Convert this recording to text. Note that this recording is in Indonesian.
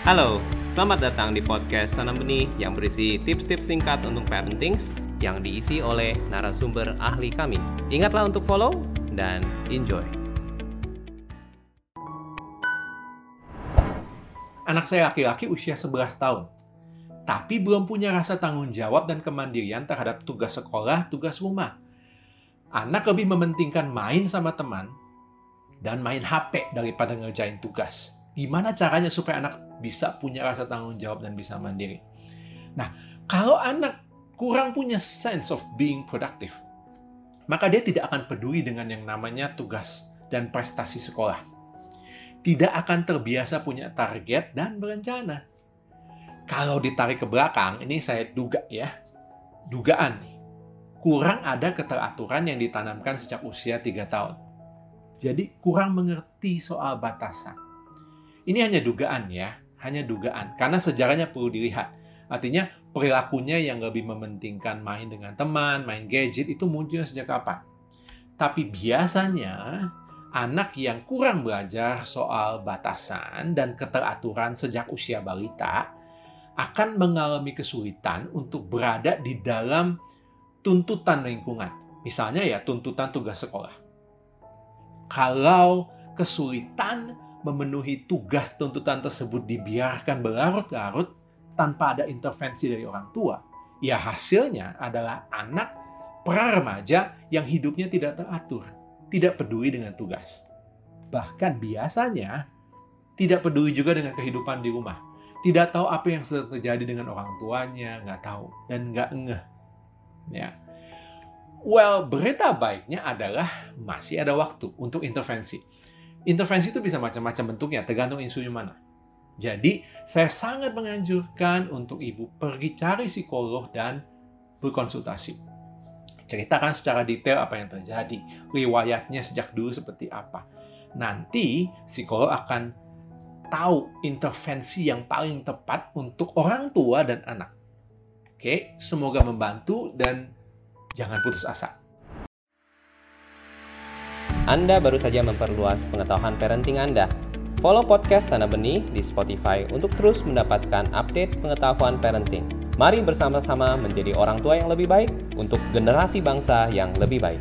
Halo, selamat datang di podcast Tanam Benih yang berisi tips-tips singkat untuk parenting yang diisi oleh narasumber ahli kami. Ingatlah untuk follow dan enjoy. Anak saya laki-laki usia 11 tahun, tapi belum punya rasa tanggung jawab dan kemandirian terhadap tugas sekolah, tugas rumah. Anak lebih mementingkan main sama teman dan main HP daripada ngerjain tugas. Gimana caranya supaya anak bisa punya rasa tanggung jawab dan bisa mandiri? Nah, kalau anak kurang punya sense of being productive, maka dia tidak akan peduli dengan yang namanya tugas dan prestasi sekolah. Tidak akan terbiasa punya target dan berencana. Kalau ditarik ke belakang, ini saya duga ya, dugaan nih. Kurang ada keteraturan yang ditanamkan sejak usia 3 tahun. Jadi kurang mengerti soal batasan ini hanya dugaan ya, hanya dugaan. Karena sejarahnya perlu dilihat. Artinya perilakunya yang lebih mementingkan main dengan teman, main gadget itu muncul sejak kapan? Tapi biasanya anak yang kurang belajar soal batasan dan keteraturan sejak usia balita akan mengalami kesulitan untuk berada di dalam tuntutan lingkungan. Misalnya ya tuntutan tugas sekolah. Kalau kesulitan memenuhi tugas tuntutan tersebut dibiarkan berlarut-larut tanpa ada intervensi dari orang tua, ya hasilnya adalah anak pra remaja yang hidupnya tidak teratur, tidak peduli dengan tugas. Bahkan biasanya tidak peduli juga dengan kehidupan di rumah. Tidak tahu apa yang sedang terjadi dengan orang tuanya, nggak tahu, dan nggak ngeh. Ya. Well, berita baiknya adalah masih ada waktu untuk intervensi Intervensi itu bisa macam-macam bentuknya, tergantung isunya mana. Jadi, saya sangat menganjurkan untuk ibu pergi cari psikolog dan berkonsultasi. Ceritakan secara detail apa yang terjadi, riwayatnya sejak dulu seperti apa. Nanti, psikolog akan tahu intervensi yang paling tepat untuk orang tua dan anak. Oke, semoga membantu dan jangan putus asa. Anda baru saja memperluas pengetahuan parenting Anda. Follow podcast Tanah Benih di Spotify untuk terus mendapatkan update pengetahuan parenting. Mari bersama-sama menjadi orang tua yang lebih baik untuk generasi bangsa yang lebih baik.